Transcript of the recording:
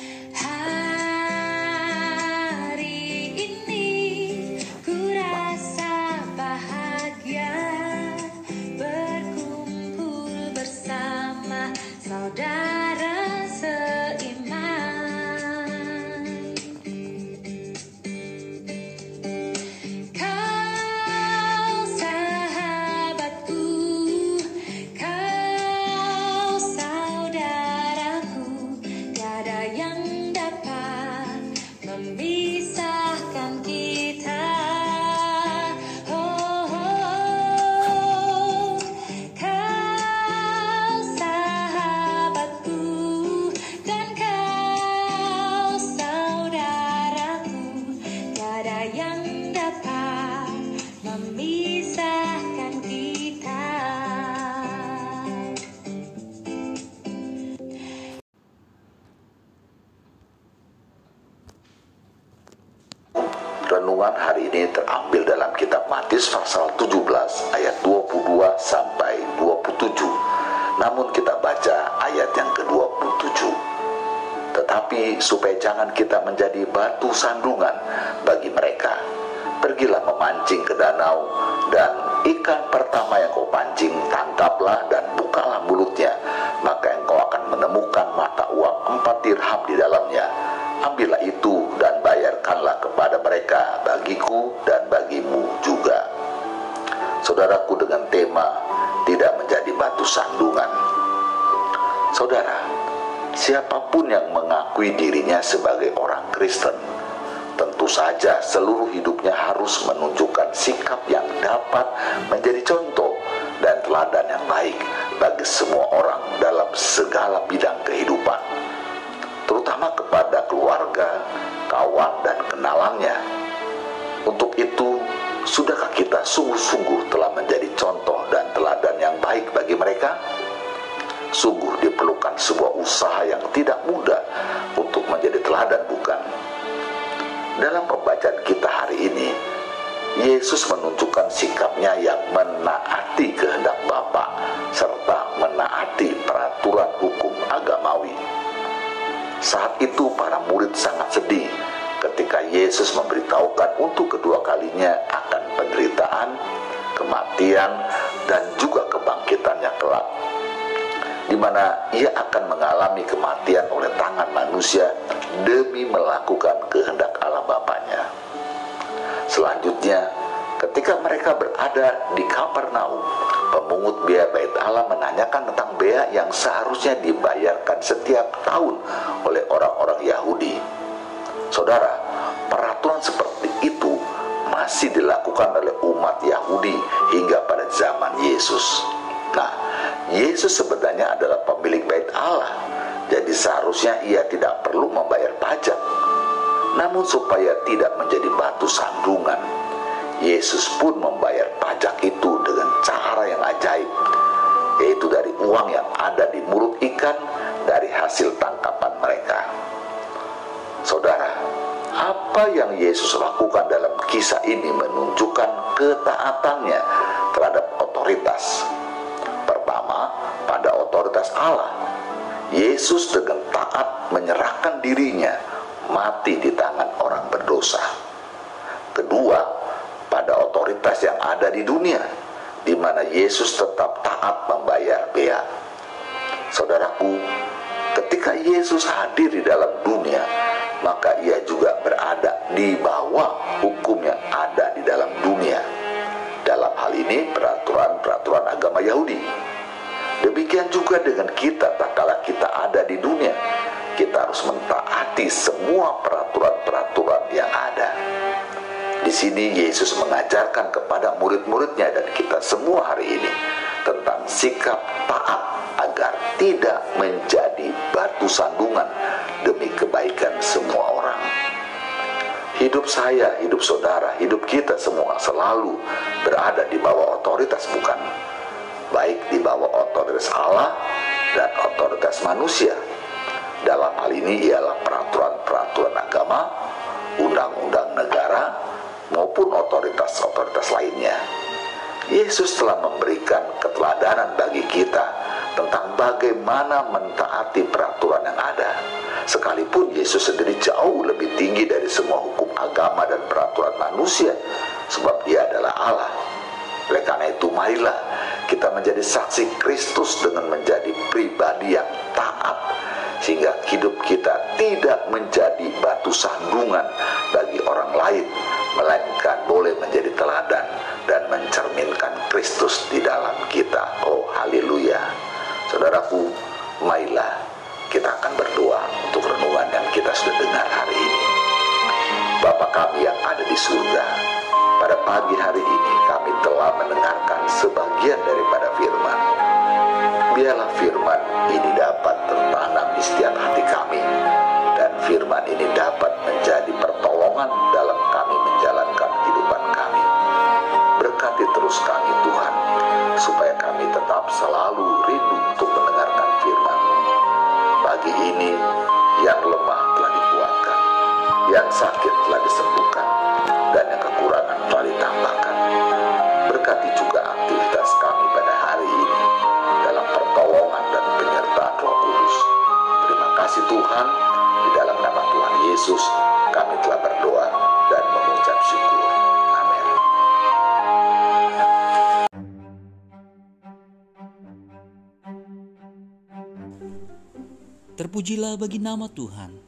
How Renungan hari ini terambil dalam kitab Matius pasal 17 ayat 22 sampai 27. Namun kita baca ayat yang ke-27. Tetapi supaya jangan kita menjadi batu sandungan bagi mereka, pergilah memancing ke danau dan ikan pertama yang kau pancing tangkaplah dan bukalah mulutnya, maka engkau akan menemukan mata uang empat dirham di dalamnya. Ambillah itu dan bayarkanlah kepada bagiku dan bagimu juga. Saudaraku dengan tema tidak menjadi batu sandungan. Saudara, siapa pun yang mengakui dirinya sebagai orang Kristen, tentu saja seluruh hidupnya harus menunjukkan sikap yang dapat menjadi contoh dan teladan yang baik bagi semua orang dalam segala bidang kehidupan, terutama kepada keluarga, kawan, dan kenalannya. Untuk itu, sudahkah kita sungguh-sungguh telah menjadi contoh dan teladan yang baik bagi mereka? Sungguh diperlukan sebuah usaha yang tidak mudah untuk menjadi teladan, bukan? Dalam pembacaan kita hari ini, Yesus menunjukkan sikapnya yang menaati kehendak Bapa serta menaati peraturan hukum agamawi. Saat itu para murid sangat sedih ketika Yesus memberitahukan untuk kedua kalinya akan penderitaan, kematian, dan juga kebangkitannya kelak di mana ia akan mengalami kematian oleh tangan manusia demi melakukan kehendak Allah Bapaknya. Selanjutnya, ketika mereka berada di Kapernaum, pemungut biaya bait Allah menanyakan tentang bea yang seharusnya dibayarkan setiap tahun oleh orang-orang Yahudi. Saudara, peraturan seperti itu masih dilakukan oleh umat Yahudi hingga pada zaman Yesus. Nah, Yesus sebenarnya adalah pemilik bait Allah, jadi seharusnya ia tidak perlu membayar pajak. Namun supaya tidak menjadi batu sandungan, Yesus pun membayar pajak itu dengan cara yang ajaib, yaitu dari uang yang ada di mulut ikan dari hasil tangkapan mereka. Saudara, apa yang Yesus lakukan dalam kisah ini menunjukkan ketaatannya terhadap otoritas. Pertama, pada otoritas Allah. Yesus dengan taat menyerahkan dirinya mati di tangan orang berdosa. Kedua, pada otoritas yang ada di dunia, di mana Yesus tetap taat membayar bea. Saudaraku, ketika Yesus hadir di dalam dunia, maka ia juga berada di bawah hukum yang ada di dalam dunia. Dalam hal ini peraturan-peraturan agama Yahudi. Demikian juga dengan kita tak kala kita ada di dunia. Kita harus mentaati semua peraturan-peraturan yang ada. Di sini Yesus mengajarkan kepada murid-muridnya dan kita semua hari ini tentang sikap taat agar tidak menjadi batu sandungan semua orang. Hidup saya, hidup saudara, hidup kita semua selalu berada di bawah otoritas bukan baik di bawah otoritas Allah dan otoritas manusia. Dalam hal ini ialah peraturan-peraturan agama, undang-undang negara, maupun otoritas-otoritas lainnya. Yesus telah memberikan keteladanan bagi kita tentang bagaimana mentaati peraturan yang ada, Sekalipun Yesus sendiri jauh lebih tinggi dari semua hukum agama dan peraturan manusia, sebab Dia adalah Allah. Oleh karena itu, marilah kita menjadi saksi Kristus dengan menjadi pribadi yang taat, sehingga hidup kita tidak menjadi batu sandungan bagi orang lain, melainkan boleh menjadi teladan dan mencerminkan Kristus di dalam kita. Oh, haleluya! Saudaraku, Bapa kami yang ada di surga, pada pagi hari ini kami telah mendengarkan sebagian daripada firman. Biarlah firman ini dapat tertanam di setiap hati kami dan firman ini dapat menjadi pertolongan dalam kami menjalankan kehidupan kami. Berkati terus kami Tuhan, supaya kami tetap selalu rindu untuk mendengarkan firman. Pagi ini yang lemah telah dikuatkan, yang sakit telah disembuhkan, dan yang kekurangan telah ditambahkan. Berkati juga aktivitas kami pada hari ini dalam pertolongan dan penyertaan Roh Kudus. Terima kasih Tuhan, di dalam nama Tuhan Yesus kami telah berdoa dan mengucap syukur. Amin. Terpujilah bagi nama Tuhan.